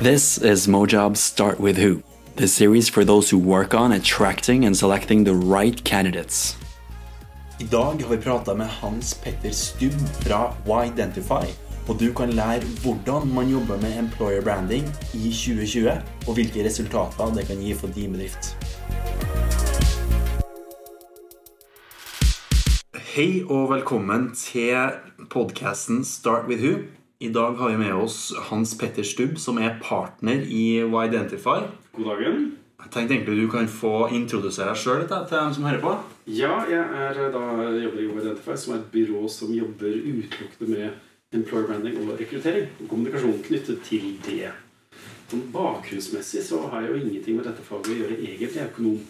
This is Mojob's Start With Who, the series for those who work on attracting and selecting the right candidates. I dag har vi prata med Hans Petter Stubb fra Widentify. Og du kan lære hvordan man jobber med employer branding i 2020, og hvilke resultater det kan gi for din bedrift. Hei og velkommen til podkasten Start with Who. I dag har vi med oss Hans Petter Stubb, som er partner i Widentify. God dagen. Jeg tenkte egentlig du kan få introdusere deg sjøl til dem som hører på. Ja, jeg er da jobber i Widentify, som er et byrå som jobber utelukkende med employer branding og rekruttering. Og kommunikasjon knyttet til det. Sånn bakgrunnsmessig så har jeg jo ingenting med dette faget å gjøre egentlig. Jeg er økonom.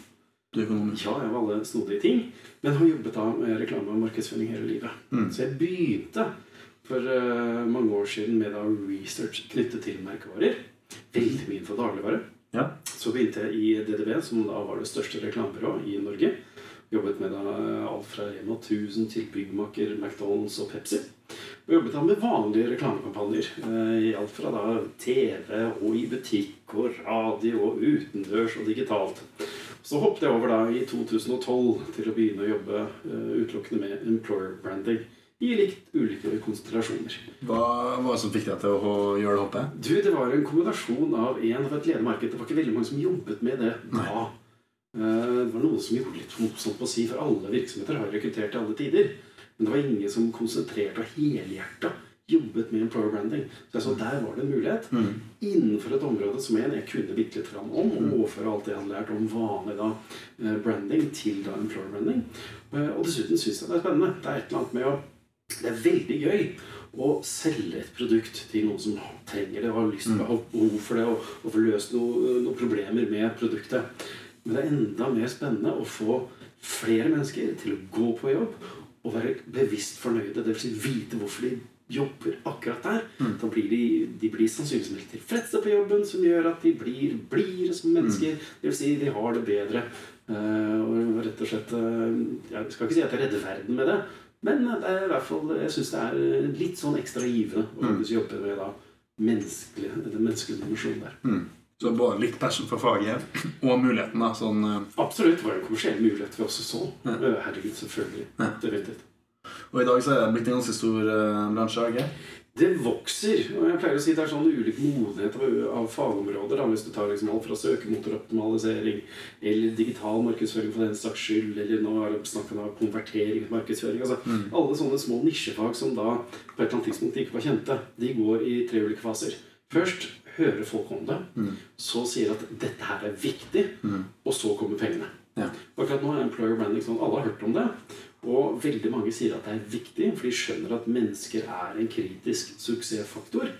Du er økonom. Ja, jeg har alle snodige ting, men har jobbet da med reklame og markedsføring hele livet. Så jeg begynte for uh, mange år siden med da research knyttet til merkevarer. Veldig mye for dagligvare. Ja. Så begynte jeg i DDB, som da var det største reklamebyrået i Norge. Jobbet med da alt fra Rema 1000 til byggmaker, McDonald's og Pepsi. Og jobbet da med vanlige reklamekampanjer. eh, I alt fra da TV og i butikk og radio og utendørs og digitalt. Så hoppet jeg over da i 2012 til å begynne å jobbe eh, utelukkende med employer branding. I litt ulike konstellasjoner. Hva var det som fikk deg til å gjøre det hoppet? Du, Det var en kombinasjon av en av et ledermarked. Det var ikke veldig mange som jobbet med det da. Eh, Det var noen som gjorde litt motstand på å si, for alle virksomheter har rekruttert til alle tider. Men det var ingen som konsentrerte og helhjerta jobbet med employer branding. Så jeg så der var det en mulighet. Innenfor et område som en jeg kunne bitte litt fram om, og overføre alt det jeg hadde lært om vanlig da, eh, branding til da employer branding. Eh, Og dessuten syns jeg det er spennende. Det er et eller annet med å det er veldig gøy å selge et produkt til noen som trenger det og har lyst til å ha behov for det, og, og få løst noen noe problemer med produktet. Men det er enda mer spennende å få flere mennesker til å gå på jobb og være bevisst fornøyde. Dvs. Si vite hvorfor de jobber akkurat der. Da blir de, de blir sannsynligvis mer tilfredse på jobben, som gjør at de blir blidere som mennesker. Det vil si, de har det bedre. Eh, og rett og slett eh, Jeg skal ikke si at jeg redder verden med det, men det er i hvert fall, jeg syns det er litt sånn ekstra givende å mm. jobbe med da menneskelig, den menneskelige dimensjonen der. Så bare litt passion for faget og muligheten, da. Sånn eh, Absolutt. Det var en kommersiell mulighet vi også så. Ja. Herregud, selvfølgelig. Definitivt. Og i dag så er det blitt en ganske stor uh, bransje, ikke? Det vokser. og jeg pleier å si Det er sånn ulik modenhet av, av fagområder. Da, hvis du tar liksom alt fra søkemotoroptimalisering eller digital markedsføring for den saks skyld, eller nå er det snakk om konvertering til markedsføring. altså Alle sånne små nisjefag som da på et eller annet tidspunkt ikke var kjente, de går i tre ulike faser. Først hører folk om det, så sier at 'dette her er viktig', og så kommer pengene. Ja. Akkurat nå er employer branding sånn alle har hørt om det. Og veldig mange sier at det er viktig, for de skjønner at mennesker er en kritisk suksessfaktor.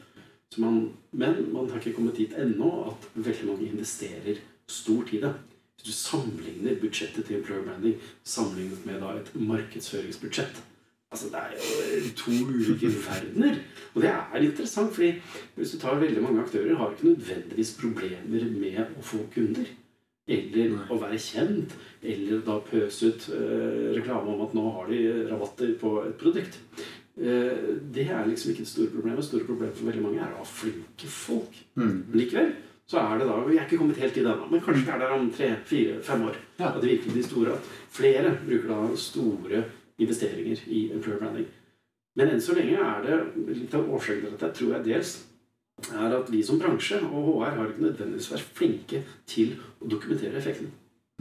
Man, men man har ikke kommet dit ennå at veldig mange investerer stort i det. Hvis du sammenligner budsjettet til employer branding sammenlignet med et markedsføringsbudsjett Altså, Det er jo to ulike verdener. Og det er interessant, fordi hvis du tar veldig mange aktører, har ikke nødvendigvis problemer med å få kunder. Eller å være kjent. Eller da pøse ut eh, reklame om at nå har de rabatter på et produkt. Eh, det er liksom ikke det store problemet. Det store problemet for veldig mange er å ha flinke folk. Men likevel så er det da Vi er ikke kommet helt i det ennå, men kanskje vi er der om tre, fire, fem år. Ja. At det virkelig blir store. At flere bruker da store investeringer i employer branding. Men enn så lenge er det litt av årsaken til dette, tror jeg dels er at vi som bransje og HR har ikke nødvendigvis vært flinke til å dokumentere effekten.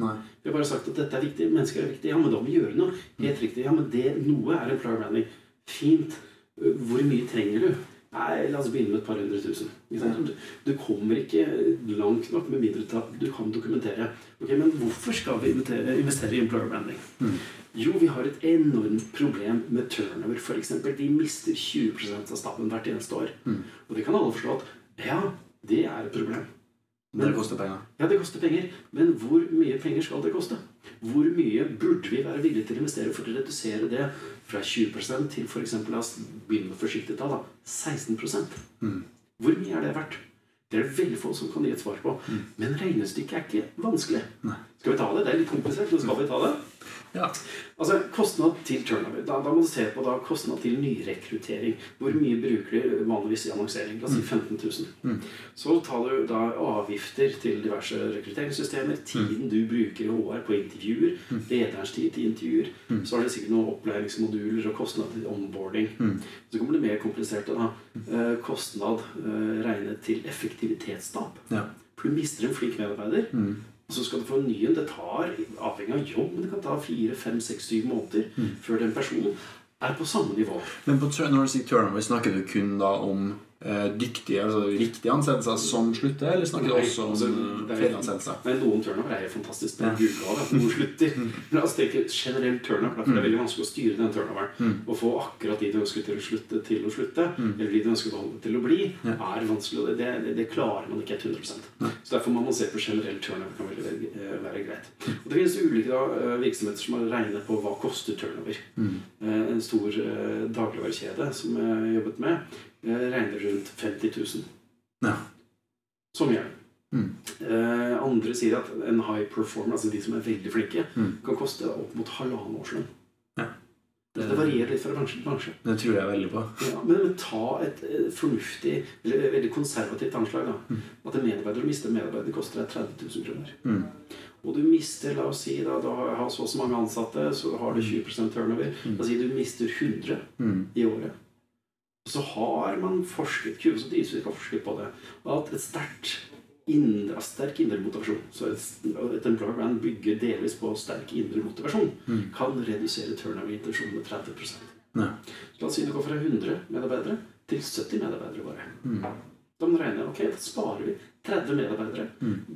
Nei. Vi har bare sagt at dette er viktig, mennesker er viktig. Ja, men da må vi gjøre noe. Helt riktig. Ja, men det, noe er employer branding. Fint. Hvor mye trenger du? Nei, la oss begynne med et par hundre tusen. Ikke sant? Du, du kommer ikke langt nok med mindre til at du kan dokumentere. Ok, Men hvorfor skal vi investere, i employer branding? Jo, vi har et enormt problem med turnover, f.eks. Vi mister 20% av staben hvert eneste år. Og det kan alle forstå at ja, det er et problem. Det koster penger. Ja, det koster penger, men hvor mye penger skal det koste? Hvor mye burde vi være villige til å investere for å redusere det fra 20 til f.eks. La oss begynne med forsiktig tall, da. 16 Hvor mye er det verdt? Det er det veldig få som kan gi et svar på. Men regnestykket er ikke vanskelig. Skal vi ta det? Det er litt komplisert, men skal vi ta det? Ja. Altså, Kostnad til turnover. Da, da må du se på da kostnad til nyrekruttering. Hvor mye bruker de vanligvis i annonsering? La oss si 15 000. Så tar du da avgifter til diverse rekrutteringssystemer. Tiden du bruker i HR på intervjuer. Lederens tid til intervjuer. Så er det sikkert noen opplæringsmoduler og kostnad til onboarding. Så kommer det mer kompliserte. da. Eh, kostnad eh, regnet til effektivitetstap. Ja. For du mister en flink medarbeider. Og så skal du få en ny en. Det tar, avhengig av jobb, men det kan ta fire, fem, seks, syv måneder før den personen er på samme nivå. Men på, når du sier turnover, snakker du kun da om dyktige, altså riktige ansettelser som slutter, eller snakker du Nei, også om altså, eh? Noen turnover er jo fantastisk. Er gullgave at noen slutter. Men altså, tenk generelt turnover, for det er veldig vanskelig å styre den turnoveren. Å få akkurat de du ønsker til å slutte, til å slutte, eller de du ønsker å holde til å bli, er vanskelig. Det, det, det klarer man ikke 100% Så derfor må man se på generell turnover. kan veldig eh, være greit. Og Det finnes ulike da, eh, virksomheter som har regnet på hva koster turnover. Eh, En stor eh, dagligvarekjede som jeg jobbet med, eh, regner rundt 50 000. Ja. Som gjør. Mm. Eh, andre sier at en high performer, altså de som er veldig flinke, Mm. kan koste opp mot halvannen årslønn. Ja. Det, det varierer litt fra bransje til bransje. Det tror jeg veldig på. Ja, men, men ta et eh, fornuftig, eller veldig konservativt anslag. da. At en medarbeider å mister medarbeider koster deg 30 000 kroner. Mm. Og du mister, la oss si, da, du har så og så mange ansatte, så har du 20% turnover. La oss si du mister 100 Mm. i året. Og så har man forsket Kuves og har forsket på det. At et sterkt indre, sterk indre motivasjon Så et, employer brand bygger delvis på sterk indre motivasjon. Kan redusere turnover-intensjonen med 30 Ja. Så La oss si du går fra 100 medarbeidere til 70 medarbeidere bare. Da må du regne ok, da sparer vi 30 medarbeidere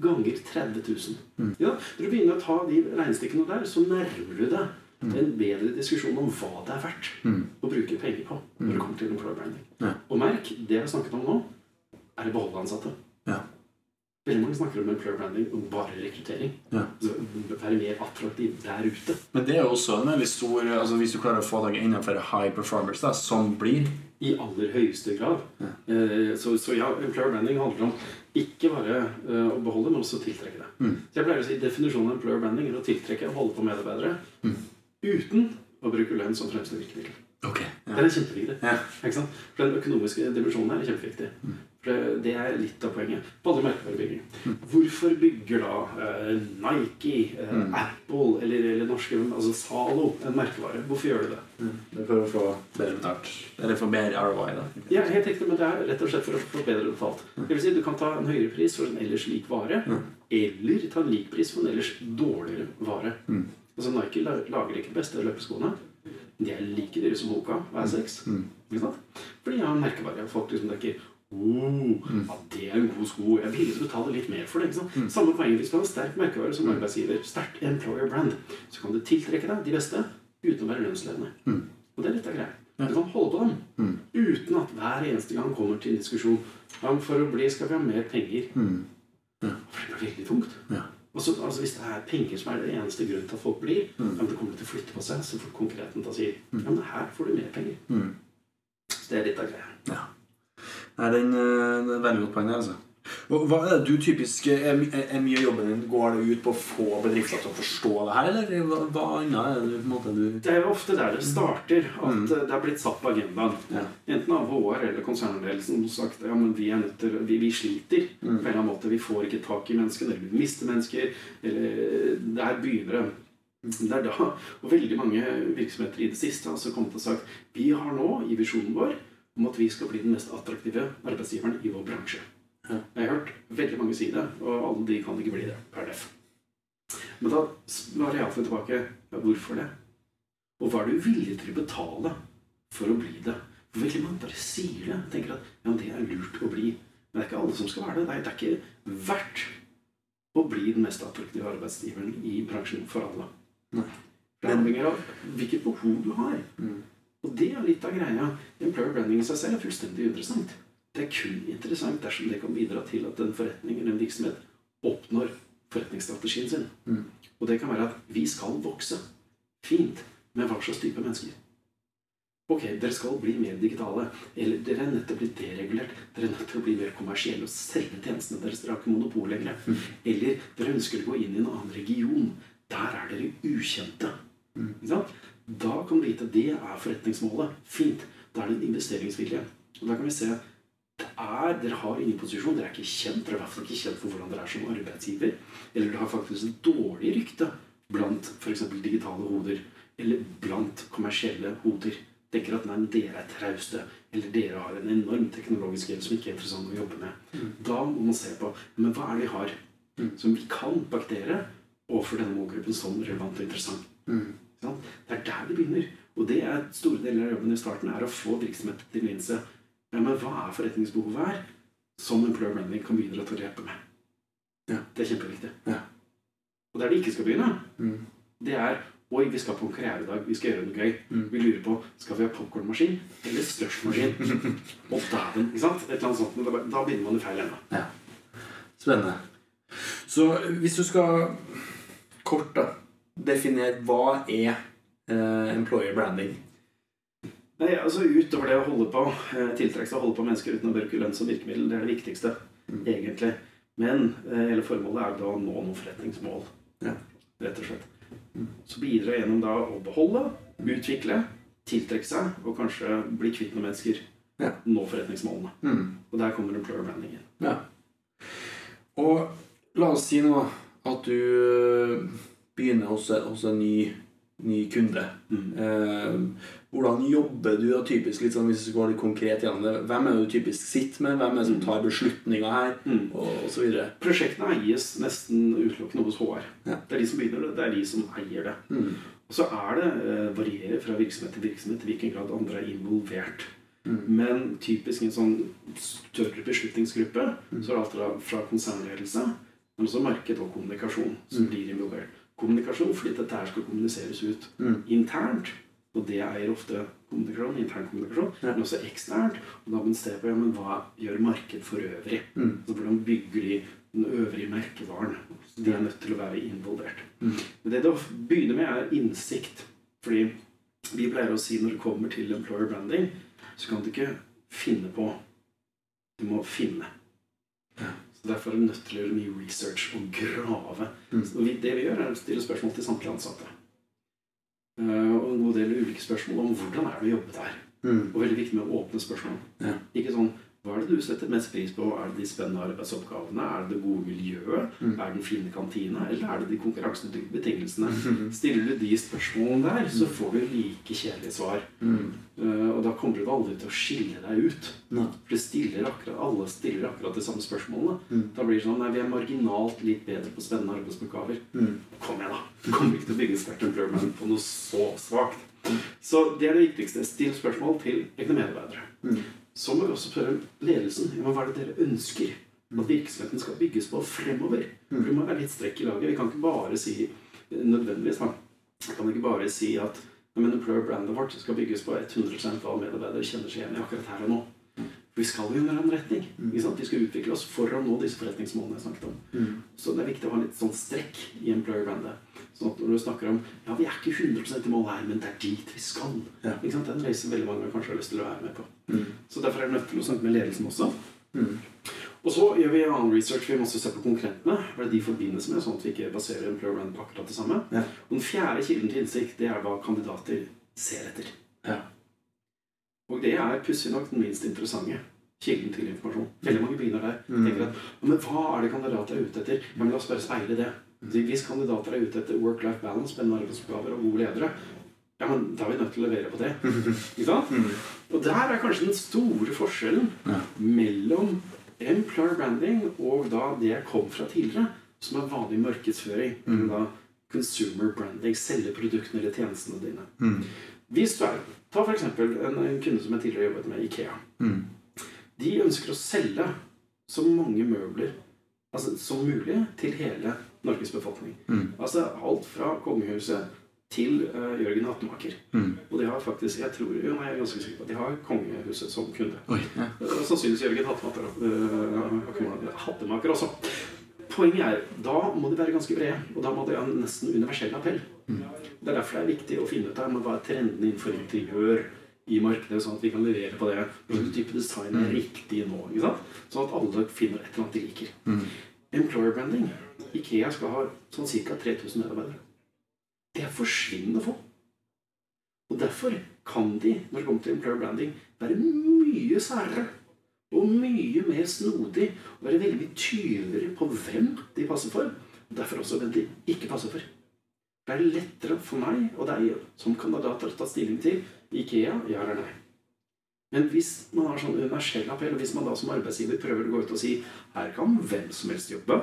ganger 30 000. Ja, når du begynner å ta de regnestykkene der, så nærmer du deg en bedre diskusjon om hva det er verdt å bruke penger på når det kommer til employer branding. Ja. Og merk, det jeg har snakket om nå, er å beholde ansatte. Ja. Veldig mange snakker om employer branding og bare rekruttering. Ja. Altså, være mer attraktiv der ute. Men det er jo også en veldig stor altså Hvis du klarer å få deg enda flere high performers da, som blir I aller høyeste grad. Eh, Så, så ja, employer branding handler om ikke bare eh, å beholde, men også tiltrekke det. Så jeg pleier å si Definisjonen av employer branding er å tiltrekke og holde på medarbeidere uten å bruke lønn som fremste virkemiddel. Ok. Det Ja. er kjempeviktig. Ja. Ikke sant? For Den økonomiske dimensjonen her er kjempeviktig. For det, det er litt av poenget. På alle merkevarebygging. Hvorfor bygger da uh, Nike, eh, Apple eller, eller norske altså Zalo en merkevare? Hvorfor gjør de det? Det er for å få bedre betalt. Eller for mer ROI, da. Ja, helt riktig, men det er rett og slett for å få bedre betalt. Det vil si, Du kan ta en høyere pris for en ellers lik vare, eller ta en lik pris for en ellers dårligere vare. Altså Nike lager ikke de beste løpeskoene. De er like dyre som Hoka hver seks. Ikke sant? jeg har merkevarer. merkevare. Folk liksom tenker Oh, ja, det er en god sko. Jeg er villig til å betale litt mer for det. sant? Samme poeng hvis du har en sterk merkevare som arbeidsgiver. Sterkt employer brand. Så kan du tiltrekke deg de beste uten å være lønnsledende. Og det er litt av greia. Du kan holde på dem uten at hver eneste gang kommer til en diskusjon ja, for å bli skal vi ha mer penger. For det blir veldig tungt. Ja. Altså, altså Hvis det er penger som er det eneste grunnen til at folk blir, ja, men det kommer til å flytte på seg, så får konkurrenten ta og mm. ja, men her får du mer penger. Så det er litt av greia. Ja. Nei, den, den det er veldig godt poeng, altså. Hva er det du typisk Er, er er mye av jobben din Går det ut på å få bedrifter til å forstå det her, eller hva, hva annet er det på en måte, du Det er jo ofte der det starter, at mm. det er blitt satt på agendaen. Ja. Enten av HR eller konsernledelsen som sagt ja, men vi er nødt til, vi, vi sliter på en eller annen måte. Vi får ikke tak i mennesker, eller vi mister mennesker. eller Der begynner det. Det er da, og veldig mange virksomheter i det siste har altså kommet og sagt vi har nå i visjonen vår om at vi skal bli den mest attraktive arbeidsgiveren i vår bransje. Jeg har hørt veldig mange si det, og alle de kan ikke bli det per def. Men da var jeg iallfall tilbake hvorfor det? Og hva er du villig til å betale for å bli det? For veldig mange bare sier det. tenker at ja, det er lurt å bli. Men det er ikke alle som skal være det. Det er, det ikke verdt å bli den mest attraktive arbeidsgiveren i bransjen for alle. Nei. Det avhenger av hvilket behov du har. Og det er litt av greia. Employer branding i seg selv er fullstendig uinteressant. Det er kun interessant dersom det kan bidra til at en forretning eller en virksomhet oppnår forretningsstrategien sin. Og det kan være at vi skal vokse. Fint. Men hva slags type mennesker? Ok, dere skal bli mer digitale. Eller dere er nødt til å bli deregulert. Dere er nødt til å bli mer kommersielle og selge tjenestene deres. Dere har ikke monopol lenger. Eller dere ønsker å gå inn i en annen region. Der er dere ukjente. Ikke sant? Da kan du vite at det er forretningsmålet. Fint. Da er det en investeringsvilje. Og da kan vi se er, Dere har ingen posisjon. Dere er ikke kjent. Dere er i hvert fall ikke kjent for hvordan dere er som arbeidsgiver. Eller dere har faktisk et dårlig rykte blant f.eks. digitale hoder. Eller blant kommersielle hoder tenker at nei, dere er trauste, eller dere har en enorm teknologisk gjeld som ikke er interessant å jobbe med. Da må man se på men hva er det vi har som vi kan baktere overfor denne målgruppen som relevant og interessant. Mm. Det er der det begynner. Og det er store deler av jobben i starten er å få virksomheten til å innse men hva er forretningsbehovet her som employer branding kan bidra til å hjelpe med. Ja. Det er kjempeviktig. Ja. Og der det ikke skal begynne, Mm. det er Oi, vi skal på en karrieredag. Vi skal gjøre noe gøy. Mm. Vi lurer på skal vi ha popkornmaskin eller slushmaskin. Og dæven. Ikke sant? Et eller annet sånt. Da, da begynner man i feil ende. Ja. Spennende. Så hvis du skal kort da definere hva er eh, employer branding? Nei, altså Utover det å holde på eh, tiltrekke seg å holde på mennesker uten å bruke lønn som virkemiddel, det er det viktigste, Mm. egentlig. Men eh, hele formålet er da å nå noen forretningsmål. Ja. Rett og slett. Så bidra gjennom da å beholde, utvikle, tiltrekke seg og kanskje bli kvitt noen mennesker. Ja. Nå forretningsmålene. Mm. Og der kommer employer branding inn. Ja. Og la oss si nå at du eh, begynner hos, hos en ny, ny kunde. Mm. Eh, hvordan jobber du da typisk, litt sånn hvis du går litt konkret gjennom det? Hvem er det du typisk sitter med? Hvem er det som tar beslutninger her? Mm. Og, og så videre. Prosjektene eies nesten utelukkende hos HR. Ja. Det er de som begynner det, det er de som eier det. Mm. Og så er det eh, varierer fra virksomhet til virksomhet i hvilken grad andre er involvert. Mm. Men typisk i en sånn større beslutningsgruppe så er det alt fra, fra konsernledelse, men også marked og kommunikasjon som Mm. blir involvert. Kommunikasjon fordi dette her skal kommuniseres ut Mm. internt. Og det eier ofte kommunikasjon, intern kommunikasjon, Ja. men også eksternt. Og da må man se på ja, men hva gjør marked for øvrig. Mm. Altså, hvordan bygger de den øvrige merkevaren? Så de er nødt til å være involvert. Mm. Men det det begynner med, er innsikt. Fordi vi pleier å si når det kommer til employer branding, så kan du ikke finne på. Du må finne. Så Derfor er vi nødt til å gjøre mye research og grave. Mm. Vi, det vi gjør, er å stille spørsmål til samtlige ansatte. Eh, og en god del ulike spørsmål om hvordan er det å jobbe der. Mm. Og veldig viktig med å åpne spørsmål. Ja. Ikke sånn Hva er det du setter mest pris på? Er det de spennende arbeidsoppgavene? Er det det gode miljøet? Mm. Er det den fine kantina? Eller er det de konkurransedyktige betingelsene? Stiller du de spørsmålene der, så får du like kjedelige svar. Mm. Uh, og da kommer du aldri til å skille deg ut. Ne. For stiller akkurat, alle stiller akkurat de samme spørsmålene. Mm. Da blir det sånn Nei, vi er marginalt litt bedre på spennende arbeidsoppgaver. Mm. Kom igjen, da. Du kommer ikke til å bygge sterkt employment på noe så svakt. Så det er det viktigste. Still spørsmål til egne medarbeidere. Mm. Så må vi også spørre ledelsen. Ja, hva er det dere ønsker at virksomheten skal bygges på fremover? For det må være litt strekk i laget. Vi kan ikke bare si nødvendigvis da. Vi kan ikke bare si at men employer brandet vårt skal bygges på 100 av medarbeidere kjenner seg igjen i akkurat her og nå. Vi skal jo i en eller annen retning. Sant? Vi skal utvikle oss for å nå disse forretningsmålene jeg snakket om. Mm. Så det er viktig å ha litt sånn strekk i employer brandet. Sånn at når du snakker om ja, vi er ikke 100% i mål her, men det er dit vi skal. Ja. Ikke sant? Den reisen veldig mange kanskje har lyst til å være med på. Mm. Så derfor er det nødt til å snakke med ledelsen også. Mm. Og så gjør vi annen research. Vi må også se på konkurrentene. Hva de forbindes med, sånn at vi ikke baserer employer brand på akkurat det samme. Ja. Og den fjerde kilden til innsikt, det er hva kandidater ser etter. Ja. Og det er pussig nok den minst interessante kilden til informasjon. Veldig mange begynner der. Mm. tenker at, Men hva er det kandidater er ute etter? Ja, men La oss bare speile det. Hvis kandidater er ute etter work-life balance, spennende arbeidsoppgaver og gode ledere, ja, men da er vi nødt til å levere på det. Ikke sant? Mm. Og der er kanskje den store forskjellen mellom employer branding og da det jeg kom fra tidligere, som er vanlig markedsføring. Mm. Da consumer branding, selge produktene eller tjenestene dine. Mm. Hvis du er, Ta f.eks. En, en kunde som jeg tidligere jobbet med, Ikea. Mm. De ønsker å selge så mange møbler altså, som mulig til hele Norges befolkning. Mm. Altså alt fra kongehuset til uh, Jørgen Hattemaker. Mm. Og de har faktisk, jeg tror, jo, nei, jeg er ganske sikker på at de har kongehuset som kunde. Oi. Ja. Og Sannsynligvis Jørgen Hattemaker, uh, Hattemaker også. Poenget er, da må de være ganske brede, og da må de ha en nesten universell appell. Det er derfor det er viktig å finne ut av hva er trendene innenfor interiør, i markedet, sånn at vi kan levere på det. Hvilken type design er riktig nå? Sånn at alle finner et eller annet de liker. Employer branding. Ikea skal ha sånn ca. 3000 medarbeidere. Det er forsvinnende få. Og derfor kan de, når det kommer til employer branding, være mye særere. Og mye mer snodig. Og være veldig tydeligere på hvem de passer for. Og derfor også hvem de ikke passer for. Det er lettere for meg og deg som kandidater å ta stilling til Ikea, ja eller nei. Men hvis man har sånn universell appell, og hvis man da som arbeidsgiver prøver å gå ut og si her kan hvem som helst jobbe,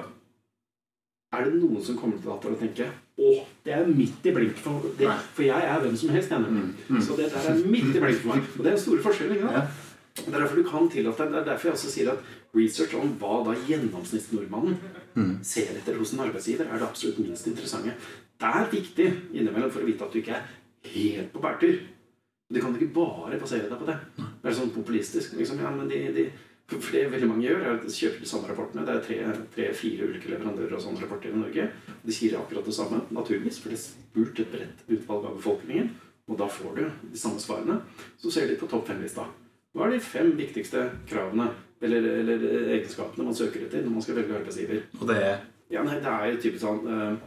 er det noen som kommer til data og tenker å, det er midt i blink for, det, for jeg er hvem som helst. Jeg, Så det der er midt i blink for meg. Og det er en store forskjell. ikke sant? Det er derfor du kan tillate deg, det er derfor jeg også sier at research om hva da gjennomsnittsnordmannen ser etter hos en arbeidsgiver, er det absolutt minst interessante. Det er viktig innimellom for å vite at du ikke er helt på bærtur. Du kan ikke bare basere deg på det. Det er sånn populistisk. liksom, ja, men de, de, for det veldig mange gjør, er at de kjøper de samme rapportene. Det er tre- tre-fire ulike leverandører av sånne rapporter i Norge. De sier akkurat det samme, naturligvis, for det er spurt et bredt utvalg av befolkningen. Og da får du de samme svarene. Så ser de på topp fem-lista. Hva er de fem viktigste kravene eller, eller egenskapene man søker etter når man skal velge arbeidsgiver? Og det er Ja, nei, Det er jo typisk sånn uh,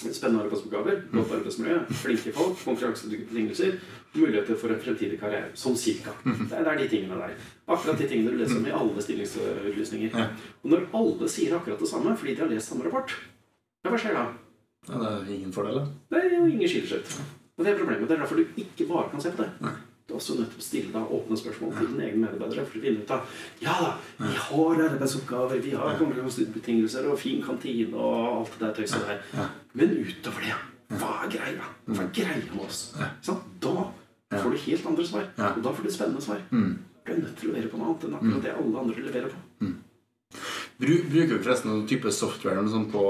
Spennende arbeidsoppgaver, godt arbeidsmiljø, flinke folk, konkurransedyktige betingelser, muligheter for en fremtidig karriere. Sånn cirka. Det er, det er de tingene der. Akkurat de tingene du leser om i alle stillingsutlysninger. Og når alle sier akkurat det samme fordi de har lest samme rapport, ja, hva skjer da? ja, det er ingen fordeler. Det er jo ingen skiller. Og det er problemet. Det er derfor du ikke bare kan se på det. Er også å stille deg åpne spørsmål til dine egne medarbeidere for å finne ut av Ja da, vi har arbeidsoppgaver, vi har konkurransebetingelser og fin kantine og alt det der tøyset der. Men utover det, hva er greia? Hva er greia med oss? Ikke? Da får du helt andre svar. Og da får du spennende svar. Du er nødt til å levere på noe annet enn akkurat det alle andre leverer på. Bru- Bruker du forresten noen type software sånt på,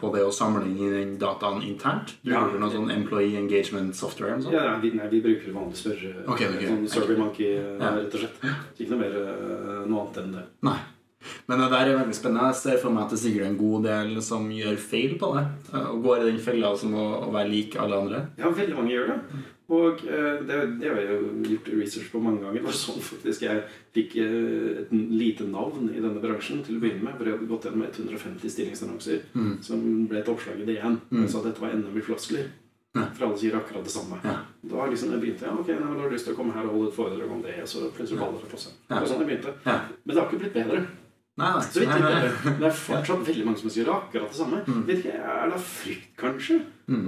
på det å samle inn den dataen internt? Bruker Ja. du noe sånn employee engagement software? sånt? Ja, nei, vi, nei, vi bruker vanlig spørre... Okay, okay. Sånn SurveyMonkey, Ja. rett og slett. Ikke noe mer eh, noe annet enn det. Nei. Men det der er veldig spennende. Jeg ser for meg at det er sikkert en god del som gjør feil på det. eh, Og går i den fella som å, å være lik alle andre. Ja, veldig mange gjør det. Og eh, det, det har jeg jo gjort research på mange ganger. Det var sånn faktisk jeg fikk eh, et lite navn i denne bransjen til å begynne med. For jeg hadde gått gjennom 150 stillingsannonser som ble et oppslag i DN. Jeg sa at dette var NM i floskler. For alle sier akkurat det samme. Ja. Da liksom jeg begynte jeg, ok, nå har du lyst til å komme her og holde et foredrag om det. Så plutselig baller det på seg. Det var sånn jeg begynte. Ja. Men det har ikke blitt bedre. Nei, nei. Så vidt nei, nei. Det er fortsatt veldig mange som sier akkurat det samme. Vet ikke, Er det frykt, kanskje?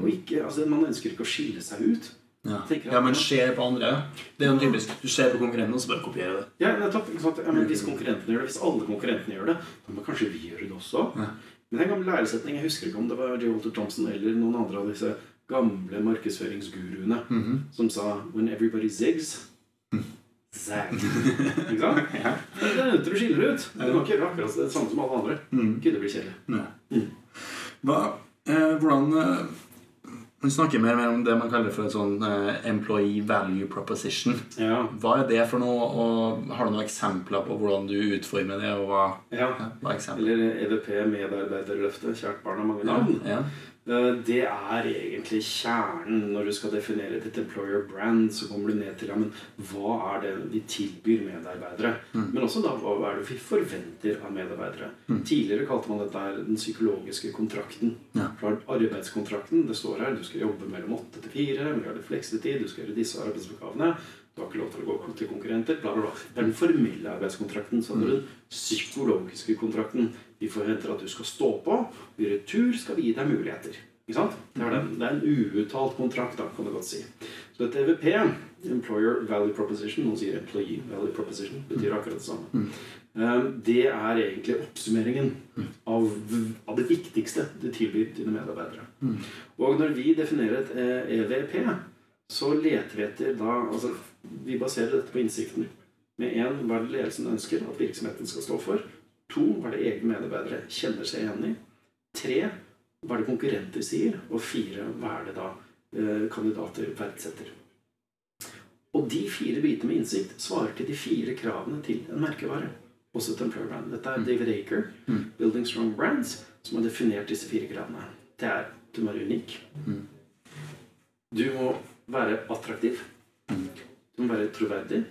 Og ikke, altså, man ønsker ikke å skille seg ut. Ja. Ja, men ser på andre. Det er jo typisk. Du ser på konkurrenten, og så bare kopierer det. Ja, nettopp. Ja, men hvis konkurrentene gjør det, hvis alle konkurrentene gjør det, da må kanskje vi gjøre det også. Men er en gammel læresetning. Jeg husker ikke om det var J. Walter Thompson eller noen andre av disse gamle markedsføringsguruene som sa When everybody zigs Zag. Ikke sant? Det er nødt til å skille det ut. Du kan ikke gjøre akkurat det samme som alle andre. Gud, det blir kjedelig. Hva, eh, hvordan eh, Man snakker mer mer om det man kaller for en sånn uh, employee value proposition. Ja. Hva er det for noe, og har du noen eksempler på hvordan du utformer det? og hva, ja. ja, hva er? Eller EVP, medarbeiderløftet. Kjært barn har mange navn. Ja. Eh, Det er egentlig kjernen når du skal definere ditt employer brand. Så kommer du ned til ja, men hva er det vi tilbyr medarbeidere. Men også da, hva er det vi forventer av medarbeidere. Tidligere kalte man dette den psykologiske kontrakten. Ja. Arbeidskontrakten det står her du skal jobbe mellom åtte til fire, vi har det fleksetid, du skal gjøre disse arbeidsoppgavene. Du har ikke lov til å gå til konkurrenter. Bla, bla, bla. Det er den formelle arbeidskontrakten. Så du den psykologiske kontrakten. Vi forventer at du skal stå på. I retur skal vi gi deg muligheter. Ikke sant? Det er, den. det er en uuttalt kontrakt, da, kan du godt si. Så et EVP, Employer Value Proposition, noen sier Employee Value Proposition, betyr akkurat det samme. Eh, Det er egentlig oppsummeringen av, av det viktigste du tilbyr dine medarbeidere. Og når vi definerer et eh, EVP, så leter vi etter da altså, Vi baserer dette på innsikten. Med én, hva er det ledelsen ønsker at virksomheten skal stå for? To, hva er det egne medarbeidere kjenner seg igjen i? Tre, hva er det konkurrenter sier? Og fire, hva er det da eh, kandidater verdsetter? Og de fire bitene med innsikt svarer til de fire kravene til en merkevare. Også et employer brand. Dette er David Aker, Building Strong Brands, som har definert disse fire kravene. Det er du må være unik. Du må være attraktiv. Du må være troverdig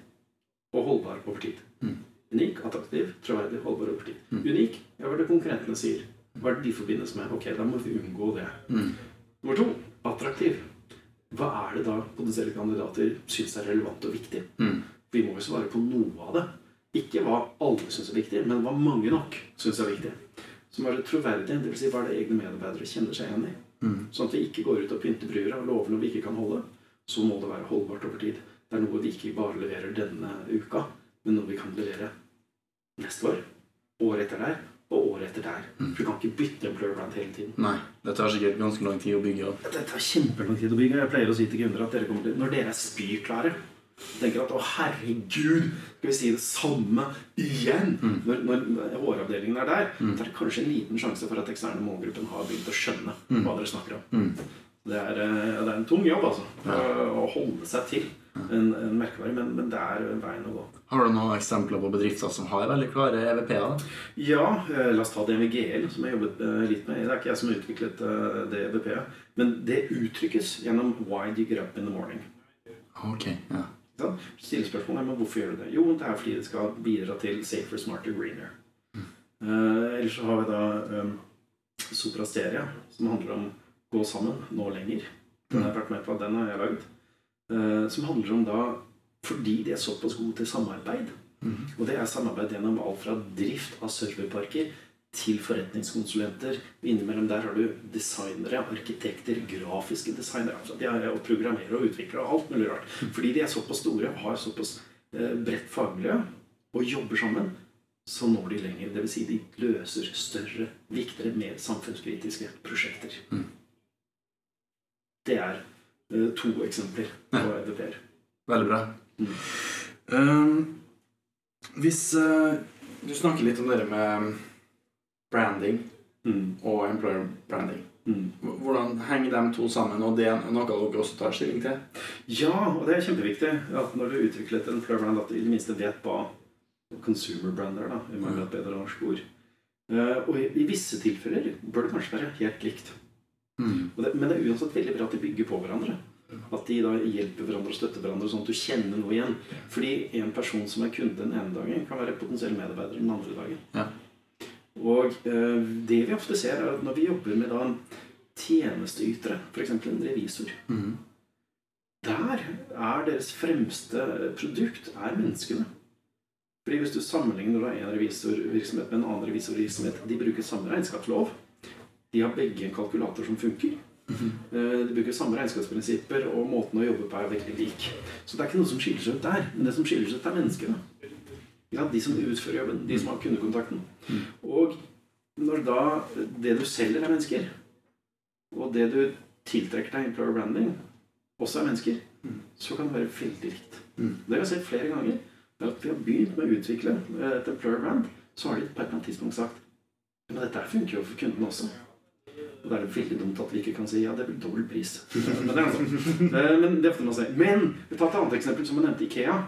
og holdbar over tid. Mm. Unik, attraktiv, troverdig, holdbar over tid. Unik, ja, hva er det konkurrentene sier? Hva er det de forbindes med? Ok, da må vi unngå det. Mm. Nummer to, attraktiv. Hva er det da potensielle kandidater syns er relevant og viktig? Mm. Vi må jo svare på noe av det. Ikke hva alle syns er viktig, men hva mange nok syns er viktig. Som er det troverdige, dvs. Si hva er det egne medarbeidere kjenner seg igjen i. Mm. Sånn at vi ikke går ut og pynter brura og lover noe vi ikke kan holde. Så må det være holdbart over tid. Det er noe vi ikke bare leverer denne uka, men noe vi kan levere neste år, året etter der og året etter der. For du kan ikke bytte en brand hele tiden. Nei. Det tar sikkert ganske lang tid å bygge opp. Det tar kjempelang tid å bygge. Jeg pleier å si til kunder at dere kommer til, når dere er spyklare tenker at 'Å, herregud, skal vi si det samme igjen?' Når, når håravdelingen er der, så er det kanskje en liten sjanse for at eksterne målgruppen har begynt å skjønne hva dere snakker om. Det, er, eh, det er en tung jobb, altså. Å holde seg til en, en merkevare, men, men det er veien å gå. Har du noen eksempler på bedrifter som har veldig klare EVP-er? Ja, eh, la oss ta DMGL, som jeg jobbet eh, litt med. Det er ikke jeg som har utviklet det EVP-et, men det uttrykkes gjennom 'Why do you get up in the morning'. Ok, ja. Stille spørsmålet men hvorfor gjør du det? Jo, det er fordi det skal bidra til safer, smarter, greener. Eh, ellers så har vi da um, Soprasteria, som handler om gå sammen, nå lenger. Den har jeg vært med på, den har jeg lagd. Eh, som handler om da fordi de er såpass gode til samarbeid. Og det er samarbeid gjennom alt fra drift av serverparker til forretningskonsulenter. Innimellom der har du designere, arkitekter, grafiske designere. Altså de er og programmerer og utvikler og alt mulig rart. Fordi de er såpass store og har såpass eh, bredt fagmiljø og jobber sammen, så når de lenger. Dvs. Si de løser større, viktigere, mer samfunnskritiske prosjekter. Det er eh, to eksempler på EVP-er. Veldig bra. Mm. Um, hvis uh, du snakker litt om dere med branding Mm. og employer branding, Mm. hvordan henger de to sammen? Og det er noe dere også tar stilling til? Ja, og det er kjempeviktig at når du utvikler et employer brand, at du i det minste vet hva consumer brand er. da, i mange bedre norsk ord. Uh, og i, i visse tilfeller bør det kanskje være helt likt. Mm. Det, men det er uansett veldig bra at de bygger på hverandre. At de da hjelper hverandre og støtter hverandre, sånn at du kjenner noe igjen. Fordi en person som er kunde den ene dagen, kan være potensiell medarbeider den andre dagen. Ja. Og eh, det vi ofte ser, er at når vi jobber med da tjenesteytere, f.eks. en revisor Mm. Der er deres fremste produkt er menneskene. Fordi Hvis du sammenligner da en revisorvirksomhet med en annen revisorvirksomhet De bruker samme regnskapslov. De har begge en kalkulator som funker. Eh, De bruker samme regnskapsprinsipper, og måten å jobbe på er veldig lik. Så det er ikke noe som skiller seg ut der. Men det som skiller seg ut, er menneskene. Ja, de som utfører jobben. De som har kundekontakten. Og når da det du selger, er mennesker, og det du tiltrekker deg employer branding, også er mennesker, så kan det være veldig likt. Det Det har sett flere ganger. Er at Vi har begynt med å utvikle et employer brand, så har de på et eller annet tidspunkt sagt men dette funker jo for kunden også. Og da er det veldig dumt at vi ikke kan si ja, det blir dobbel pris. Men det er altså. Eh, Men det er ofte man sier. Men vi tar et annet eksempel som jeg nevnte Ikea.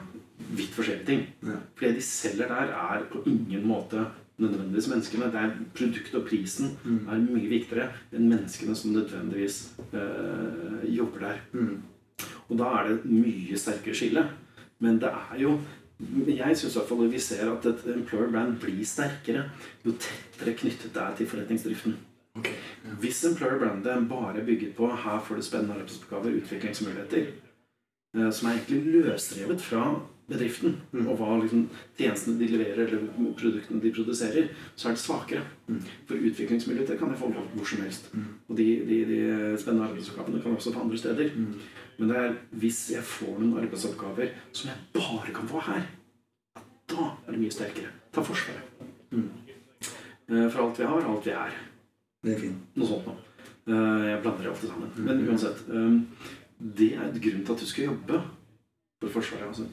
Vidt forskjellige ting. Ja. For det de selger der, er på ingen måte nødvendigvis menneskene. Det er produktet og prisen er mye viktigere enn menneskene som nødvendigvis øh, jobber der. Mm. Og da er det et mye sterkere skille. Men det er jo Jeg syns vi ser at et employer brand blir sterkere jo tettere knyttet det er til forretningsdriften. Hvis employer brandet bare bygget på her får du spennende arbeidsoppgaver, utviklingsmuligheter, eh, som er egentlig løsrevet fra bedriften og hva liksom, tjenestene de leverer eller produktene de produserer, så er det svakere. For utviklingsmuligheter kan jeg få hvor, som helst. Og de, de, de spennende arbeidsoppgavene kan jeg også få andre steder. Men det er hvis jeg får noen arbeidsoppgaver som jeg bare kan få her, da er det mye sterkere. Ta Forsvaret. Eh, For alt vi har, alt vi er. Det er fint. Noe sånt noe. Eh, Jeg blander det ofte sammen. Men uansett. eh, Det er et grunn til at du skal jobbe for Forsvaret. Altså,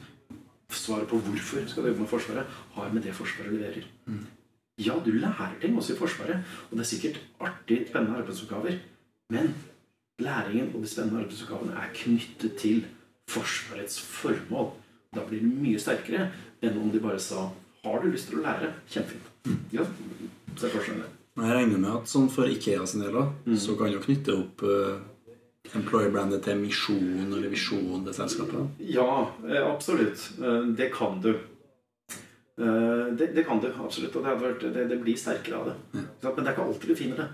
svaret på hvorfor skal du jobbe med Forsvaret, har med det Forsvaret leverer. Ja, du lærer ting også i Forsvaret, og det er sikkert artig, spennende arbeidsoppgaver. Men læringen og de spennende arbeidsoppgavene er knyttet til Forsvarets formål. Da blir det mye sterkere enn om de bare sa 'Har du lyst til å lære?' Kjempefint. Ja, så er forskjellen. Men jeg regner med at sånn for Ikea sin del mm. så kan jo knytte opp uh, employer-brandet til misjonen eller visjonen til selskapet? Ja, eh, absolutt. Eh, Det kan du. Det, det kan du absolutt. Og det, vært, det, det blir sterkere av det. Ja. Men det er ikke alltid du finner det.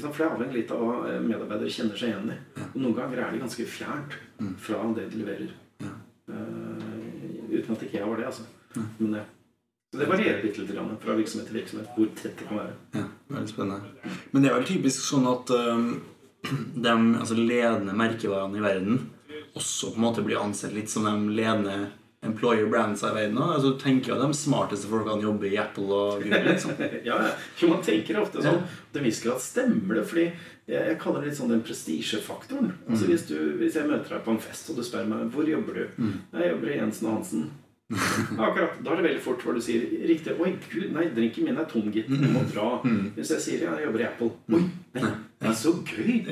For det er avhengig litt av hva medarbeidere kjenner seg igjen i. Og noen ganger er de ganske fjernt fra det de leverer. Ja. Uten at ikke jeg var det, altså. Men det, så det varierer bitte litt grann fra virksomhet til virksomhet hvor tett det kan være. Ja, veldig spennende. Men det er vel typisk sånn at um, de altså ledende merkevarene i verden også på en måte blir ansett litt som de ledende employer brands i verden. Altså, du tenker at de smarteste folkene jobber i Apple og Google. liksom. ja, ja. Jo, man tenker ofte sånn. Til en viss grad stemmer det. Fordi jeg, jeg kaller det litt sånn den prestisjefaktoren. Altså, hvis, du- hvis jeg møter deg på en fest, og du spør meg hvor jobber du Jeg jobber i Jensen og Hansen. Akkurat. Da er det veldig fort hva du sier riktig Oi, gud, nei, drinken min er tom, gitt. Du må dra. Hvis jeg sier ja, jeg jobber i Apple. Oi, nei, det er så gøy.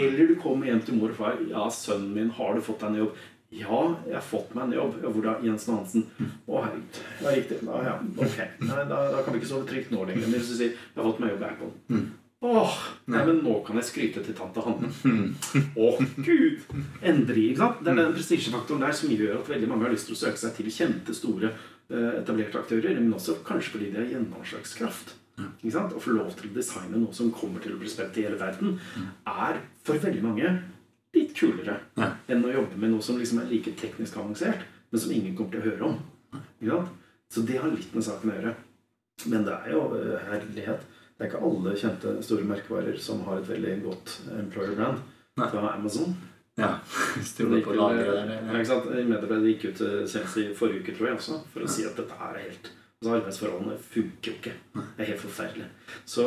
Eller du kommer hjem til mor og far. Ja, sønnen min, har du fått deg en jobb? Ja, jeg har fått meg en jobb. Ja, hvor da? Jensen Hansen. Å, herregud. Ja, riktig. Da, ja, ok. Nei, da, da kan vi ikke sove trygt nå lenger. Men hvis du sier jeg har fått meg jobb i Apple Åh, nei, men nå kan jeg skryte til tante Hanne. Å, gud! Endelig. ikke sant? Det er den prestisjefaktoren der som gjør at veldig mange har lyst til å søke seg til kjente, store, eh, etablerte aktører. Men også kanskje fordi de har gjennomslagskraft. Ikke sant? Å få lov til å designe noe som kommer til å bli spilt i hele verden, er for veldig mange litt kulere enn å jobbe med noe som liksom er like teknisk avansert, men som ingen kommer til å høre om. Ikke sant? Så det har litt med saken å gjøre. Men det er jo eh, herlighet. Det er ikke alle kjente store merkevarer som har et veldig godt employer brand. Nei. var Amazon. Ja. Stille på lageret der. Ja, ikke sant? Medarbeidet gikk ut eh, senest i forrige uke, tror jeg også, for å si at dette er helt altså Arbeidsforholdene funker jo ikke. Det er helt forferdelig. Så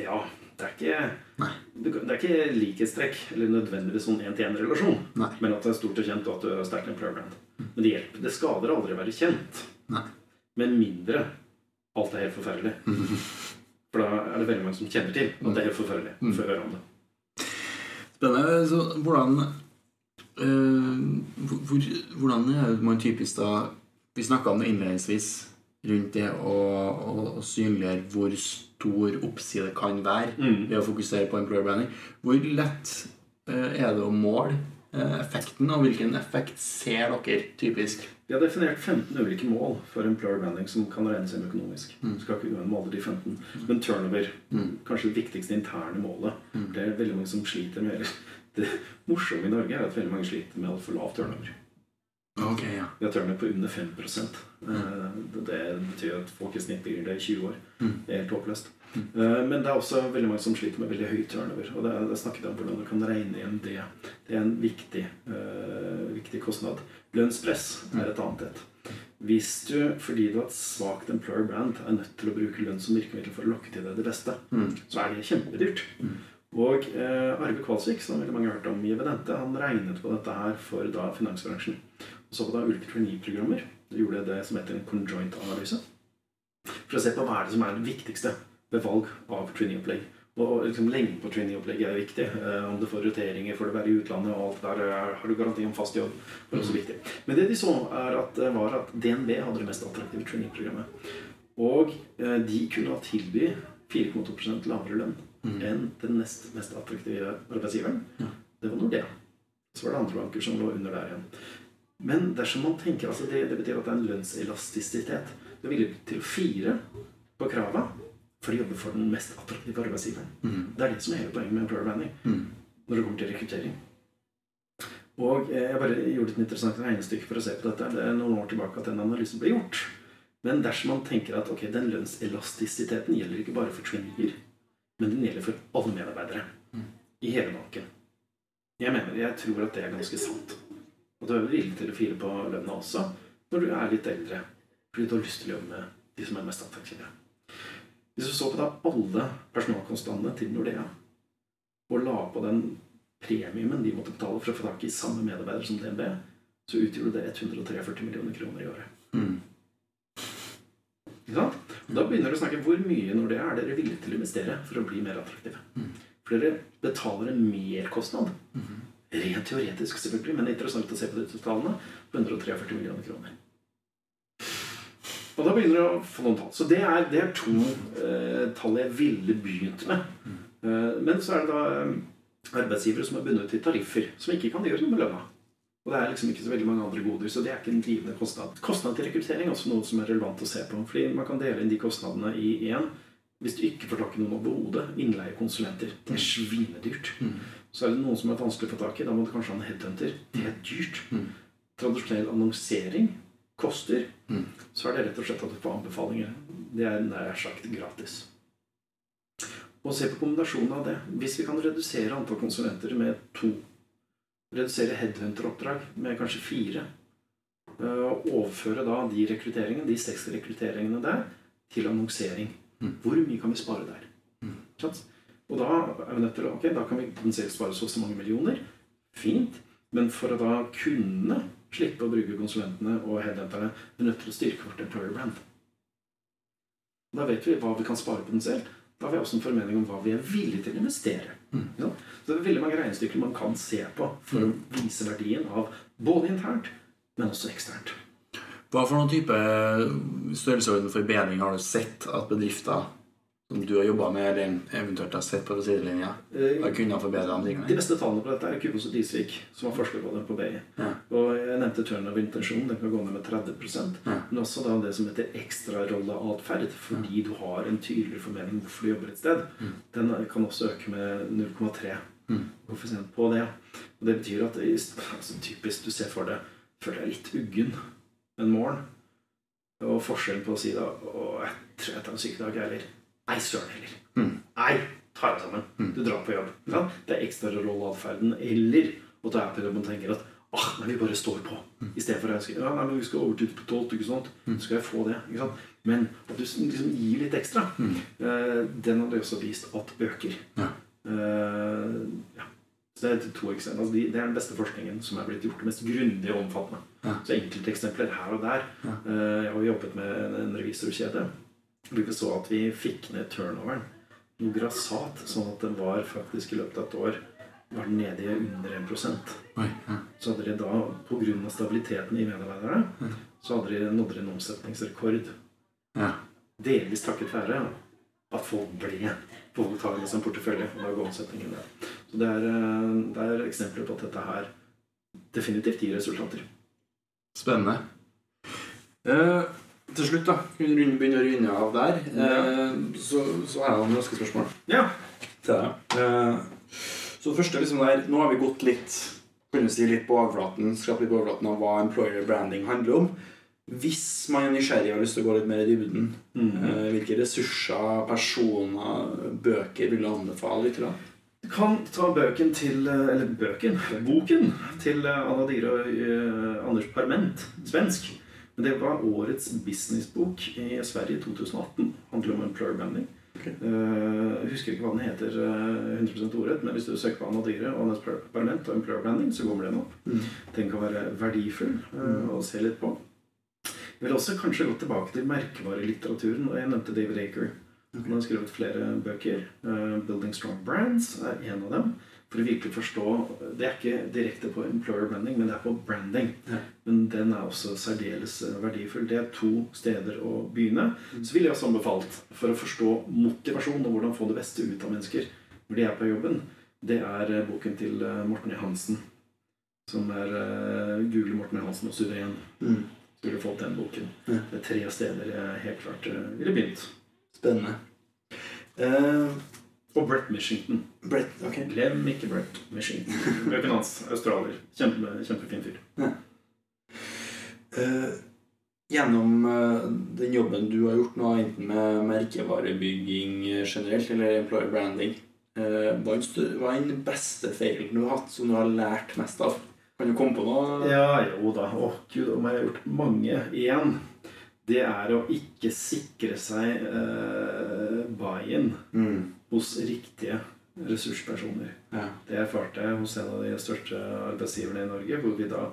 ja, det er ikke det er ikke likhetstrekk eller nødvendigvis sånn én-til-én-relasjon men at det er stort og kjent, og at du er sterk employer brand. Men det hjelper. Det skader aldri å være kjent. Nei. Med mindre alt er helt forferdelig. For da er det veldig mange som kjenner til at det er helt forferdelig. Mm. Høre om det. Spennende. Så hvordan øh, hvor, Hvordan er man typisk da Vi snakka om det innledningsvis rundt det å, å, å synliggjøre hvor stor oppside kan være Mm. ved å fokusere på employer branding. Hvor lett øh, er det å måle effekten, og hvilken effekt ser dere typisk? Vi har definert 15 ulike mål for employer branding som kan regnes inn økonomisk. Mm. Skal ikke gå med alle de 15. Men turnover, Mm. kanskje det viktigste interne målet. Det er veldig mange som sliter med Det morsomme i Norge er at veldig mange sliter med altfor lav turnover. Okay, ja. Vi har turnover på under 5 mm. Det betyr at folk i snitt blir det i 20 år. Mm. Det er helt håpløst. Eh, Men det er også veldig mange som sliter med veldig høy turnover. Og det er, snakket om hvordan du kan regne igjen det. Det er en viktig, uh, viktig kostnad. Lønnspress er et annet et. Hvis du, fordi du har et svakt employer brand, er nødt til å bruke lønn som virkemiddel for å lokke til deg det beste, Mm. så er det kjempedyrt. Og uh, Arve Kvalsvik, som veldig mange har hørt om i Evidente, han regnet på dette her for da finansbransjen. Og så på da ulike trainee-programmer. De gjorde det som heter en conjoint-analyse. For å se på hva er det som er det viktigste ved valg av trainee-opplegg. Og liksom lengden på trainee-opplegget er viktig. Eh, om du får roteringer, får du være i utlandet og alt der. eh, Har du garanti om fast jobb? Det er også viktig. Men det de så, er at, eh, var at DNB hadde det mest attraktive trainee-programmet. Og eh, de kunne tilby 4,2 lavere lønn enn den nest mest attraktive arbeidsgiveren. Det var Nordea. Så var det andre banker som lå under der igjen. Men dersom man tenker, altså det, det betyr at det er en lønnselastisitet. Du er villig til å fire på krava for de jobber for den mest attraktive arbeidsgiveren. Det er det som er hele poenget med employer branding når det kommer til rekruttering. Og eh, Jeg bare gjorde et interessant regnestykke for å se på dette. Det er noen år tilbake at den analysen ble gjort. Men dersom man tenker at ok, den lønnselastisiteten gjelder ikke bare for traineer, men den gjelder for alle medarbeidere i hele banken. Jeg mener, jeg tror at det er ganske sant. Og du er villig til å fire på lønna også når du er litt eldre. Fordi du har lyst til å jobbe med de som er mest attraktive. Hvis du så på da alle personalkostnadene til Nordea, og la på den premiumen de måtte betale for å få tak i samme medarbeider som DNB, så utgjorde det 143 millioner kroner i året. Mm. Ikke sant? Og Da begynner du å snakke hvor mye når det er dere villige til å investere for å bli mer attraktive. For dere betaler en merkostnad. Rent teoretisk, selvfølgelig, men det er interessant å se på disse tallene. 143 millioner kroner. Og da begynner du å få noen tall. Så det er, det er to eh, tall jeg ville begynt med. Eh, men så er det da eh, arbeidsgivere som er bundet til tariffer, som ikke kan gjøre noe med lønna. Og det er liksom ikke så veldig mange andre goder, så det er ikke en drivende kostnad. Kostnad til rekruttering er også noe som er relevant å se på. fordi man kan dele inn de kostnadene i én. Hvis du ikke får tak i noen overhodet, innleiekonsulenter. Det er svinedyrt. Så er det noen som er vanskelig å få tak i. Da må du kanskje ha en headhunter. Det er dyrt. Tradisjonell annonsering koster. Så er det rett og slett at du får anbefalinger. Det er nær sagt gratis. Og se på kombinasjonen av det. Hvis vi kan redusere antall konsulenter med to, redusere headhunteroppdrag med kanskje fire, og overføre da de rekrutteringene, de seks rekrutteringene der, til annonsering. Hvor mye kan vi spare der? Mm. Og da er vi nødt til å, ok, da kan vi potensielt spare så og så mange millioner. Fint. Men for å da kunne slippe å bruke konsulentene og headhunterne, vi er nødt til å styrke vårt employer brand. Da vet vi hva vi kan spare potensielt. Da har vi også en formening om hva vi er villige til å investere. Ja? Så det er veldig mange regnestykker man kan se på for å vise verdien av både internt, men også eksternt. Hva for noen type størrelsesorden forbedring har du sett at bedrifter som du har jobba med, eller eventuelt har sett på sidelinja, har kunnet forbedre de De tingene? beste tallene på dette er Kubos og Disvik, som har forsket på det på BI. Ja. Og jeg nevnte turnover intensjon, den kan gå ned med 30 Ja. Men også da det som heter ekstrarolleatferd, fordi du har en tydeligere formening om hvorfor du jobber et sted. Den kan også øke med 0,3 koeffisient på det. Og det betyr at altså, typisk du ser for deg føler deg litt uggen en morgen. Og forskjellen på å si da Å, jeg tror jeg tar en sykedag, eller Nei, søren heller. Nei, ta deg sammen. Du drar på jobb. Ja. Det er ekstrarolleatferden. Eller å ta jobb og tenker at ah, nei, vi bare står på. I stedet for å ønske ja, nei, men vi skal overtid på tolv, ikke sant? Så skal jeg få det. ikke sant? Men at du liksom gir litt ekstra, eh, den du også vist at øker. Ja. Eh, ja. Så det er to eksempler. Altså, de- det er den beste forskningen som er blitt gjort. Mest grundig og omfattende. Ja. Så enkelte eksempler her og der. Eh, jeg har jobbet med en, en revisorkjede. Vi så at vi fikk ned turnoveren noe grassat, sånn at den var faktisk i løpet av et år var den nede i under 1 Oi, ja. Så hadde de da, pga. stabiliteten i medarbeiderne, så hadde de nådd en omsetningsrekord. Ja. Delvis takket være at folk ble påtagende som portefølje. og Da går omsetningen ned. Så det er, eh, det er eksempler på at dette her definitivt gir resultater. Spennende. Eh, til slutt, da, vi runde- begynner å runde av der, eh, så, så har jeg noen raske spørsmål Ja. til deg. Eh, så det første liksom der, Nå har vi gått litt kan du si litt på overflaten, skrapt litt på overflaten av hva employer branding handler om. Hvis man er nysgjerrig og har lyst til å gå litt mer i dybden, eh, hvilke ressurser, personer, bøker vil du anbefale litt? Da? Du kan ta bøken til eh, Eller bøken, boken til eh, Anna og eh, Anders Parment, svensk. Men det var årets businessbok i Sverige i 2018. Handler om employer branding. Okay. Uh, husker ikke hva den heter uh, 100% ordrett, men hvis du søker på Anna Dyhre og Anders Parlament og employer branding, så kommer den opp. Den kan være verdifull eh, å se litt på. Jeg vil også kanskje gå tilbake til merkevarelitteraturen. og Jeg nevnte David Aker. Han har skrevet flere bøker. Uh, 'Building Strong Brands' er en av dem. For å virkelig forstå Det er ikke direkte på employer branding, men det er på branding. Ja. Men den er også særdeles eh, verdifull. Det er to steder å begynne. Så ville jeg også anbefalt, for å forstå motivasjon og hvordan få det beste ut av mennesker når de er på jobben, det er eh, boken til eh, Morten Johansen. Som er Google Morten Johansen og Suveren. Mm. Så ville du fått den boken. Ja. Det er tre steder jeg helt klart ville begynt. Spennende. Eh, Og Brett Mishington. Brett, ok. Glem ikke Brett Mishington. Bøken hans. Australier. Kjempe, kjempefin fyr. Eh, gjennom eh, den jobben du har gjort nå, enten med merkevarebygging generelt eller employer branding, eh, hva er den beste feilen du har hatt, som du har lært mest av? Kan du komme på noe? Ja, jo da. Å, gud, om jeg har gjort mange. Én, det er å ikke sikre seg uh, buy-in Mm. Hos riktige ressurspersoner. Ja. Det erfarte jeg hos en av de største arbeidsgiverne i Norge, hvor vi da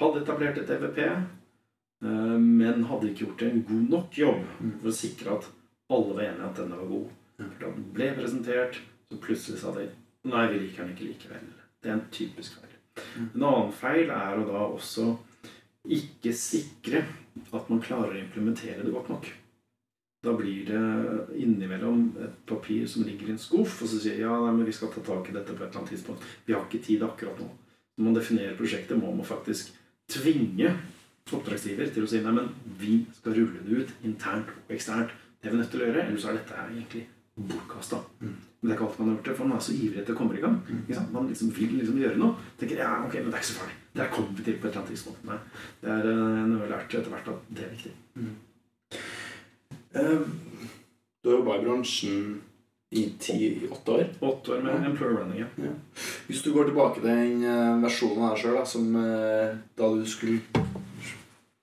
hadde etablert et EVP, eh, men hadde ikke gjort en god nok jobb for å sikre at alle var enige at denne var god. For da den ble presentert, så plutselig sa de Nei, vi liker den ikke likevel. Det er en typisk feil. En annen feil er å da også ikke sikre at man klarer å implementere det godt nok. Da blir det innimellom et papir som ligger i en skuff, og så sier ja, nei, men vi skal ta tak i dette på et eller annet tidspunkt. Vi har ikke tid akkurat nå. Når man definerer prosjektet, må man faktisk tvinge oppdragsgiver til å si nei, men vi skal rulle det ut internt og eksternt. Det er vi nødt til å gjøre, ellers er dette her egentlig bortkasta. Men det er ikke alt man har gjort det, for man er så ivrig etter å komme i gang. Sant? Man liksom vil liksom gjøre noe. Tenker ja, ok, men det er ikke så farlig. Det her kommer vi til på et eller annet tidspunkt. Nei, det er eh, jeg har lært etter hvert at det er viktig. Eh, Du har jobba i bransjen i ti-åtte år. Åtte år med employer running, ja. Hvis du går tilbake til den eh, versjonen av deg sjøl som eh, da du skulle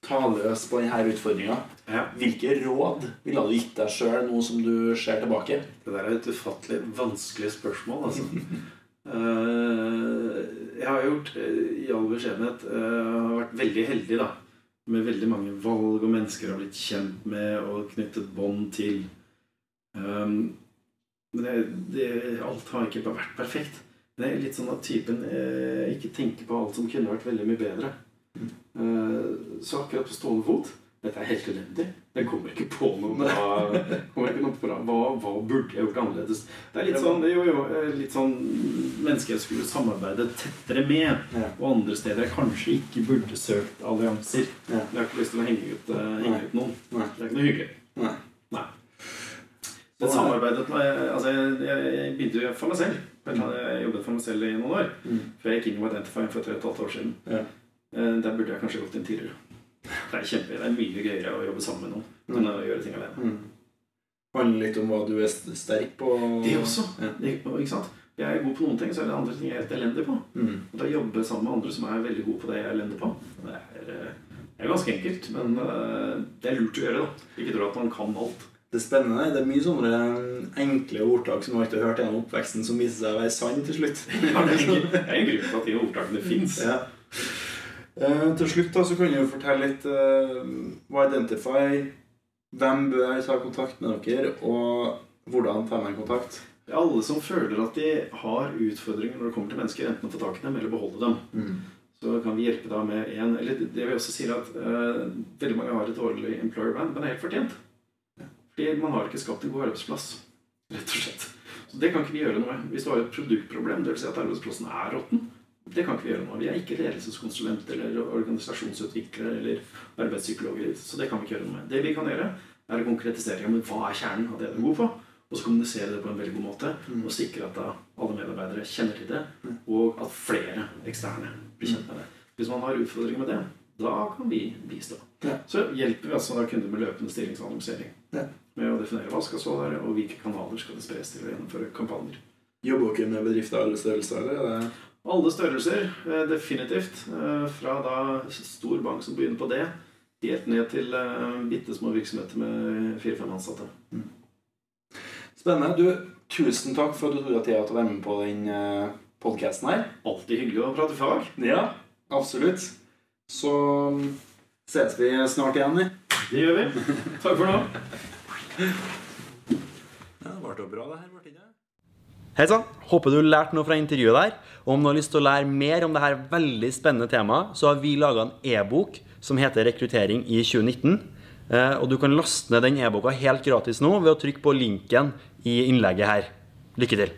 ta løs på denne utfordringa, ja. hvilke råd ville du gitt deg sjøl nå som du ser tilbake? Det der er et ufattelig vanskelig spørsmål, altså. Eh, jeg har gjort, eh, i all beskjedenhet, eh, vært veldig heldig, da. Med veldig mange valg og mennesker har blitt kjent med og knyttet bånd til. Um, men det, det, alt har ikke vært perfekt. Det er litt sånn at typen eh, ikke tenker på alt som kunne vært veldig mye bedre. Eh, så akkurat på stående fot Dette er helt elendig. Jeg kommer ikke på noe bra. Kommer ikke noe bra. Hva, hva burde jeg gjort annerledes? Det er litt sånn, jo, jo, eh, litt sånn mennesker jeg skulle samarbeide tettere med. Ja. Og andre steder jeg kanskje ikke burde søkt allianser. Ja. Jeg har ikke lyst til å henge ut, eh, henge ut noen. Nei. Det er ikke noe hyggelig. Nei. Nei. Det samarbeidet altså jeg, jeg, jeg begynte jo for meg selv. Jeg jobbet for meg selv i noen år. Mm. Før jeg gikk inn i Identify for tre og et halvt år siden. Ja. Eh, Der burde jeg kanskje gått inn tidligere. Det er kjempe, det er mye gøyere å jobbe sammen med noen enn å gjøre ting alene. Mm. Handler litt om hva du er sterk på. Det også. Ja. Ikke sant? Jeg er god på noen ting, så er det andre ting jeg er helt elendig på. Mm. Og da jobbe sammen med andre som er veldig gode på det jeg er elendig på, det er, eh, det er ganske enkelt. Men eh, det er lurt å gjøre. da. Ikke tro at man kan alt. Det er spennende. Det er mye sånne enkle ordtak som du alltid har hørt gjennom oppveksten, som viser seg å være sann til slutt. Ja, det det er en grunn til at de ordtakene fins. Ja. Eh, til slutt da, så kan du fortelle litt eh, hva Identify Hvem bør jeg ta kontakt med dere, og hvordan tar man kontakt? Det er alle som føler at de har utfordringer når det kommer til mennesker, enten å få tak i dem eller beholde dem. Så kan vi hjelpe deg med en Eller det vi også sier at eh, veldig mange har et dårlig employer band, men det er helt fortjent. Fordi man har ikke skapt en god arbeidsplass. Rett og slett. Så det kan ikke vi gjøre noe med. Hvis du har et produktproblem, dvs. Si at arbeidsplassen er råtten, det kan ikke vi gjøre noe. Vi er ikke ledelseskonsulenter eller organisasjonsutviklere eller arbeidspsykologer. Så det kan vi ikke gjøre noe med. Det vi kan gjøre, er å konkretisere men hva er kjernen av det du er god på. Og så kommunisere det på en veldig god måte og sikre at alle medarbeidere kjenner til det, og at flere eksterne blir kjent med det. Hvis man har utfordringer med det, da kan vi bistå. Ja. Så hjelper vi altså da kunder med løpende stillingsannonsering. Ja. Med å definere hva skal stå der, og hvilke kanaler skal det spres til å gjennomføre kampanjer. Jobber dere med bedrifter av alle størrelser? Alle størrelser, eh, definitivt. Eh, Fra da stor bank som begynner på det, helt ned til eh, bitte små virksomheter med fire-fem ansatte. Spennende. Du, tusen takk for at du tok deg tid til å være med på den podkasten her. Alltid hyggelig å prate fag. Ja, absolutt. Så mm, ses vi snart igjen. Det gjør vi. Takk for nå. Ja, det ble jo bra, det her. ikke? Hei sann! Håper du lærte noe fra intervjuet der. Og om du har lyst til å lære mer om dette veldig spennende temaet, så har vi laga en e-bok som heter 'Rekruttering i 2019'. Eh, Og du kan laste ned den e-boka helt gratis nå ved å trykke på linken i innlegget her. Lykke til!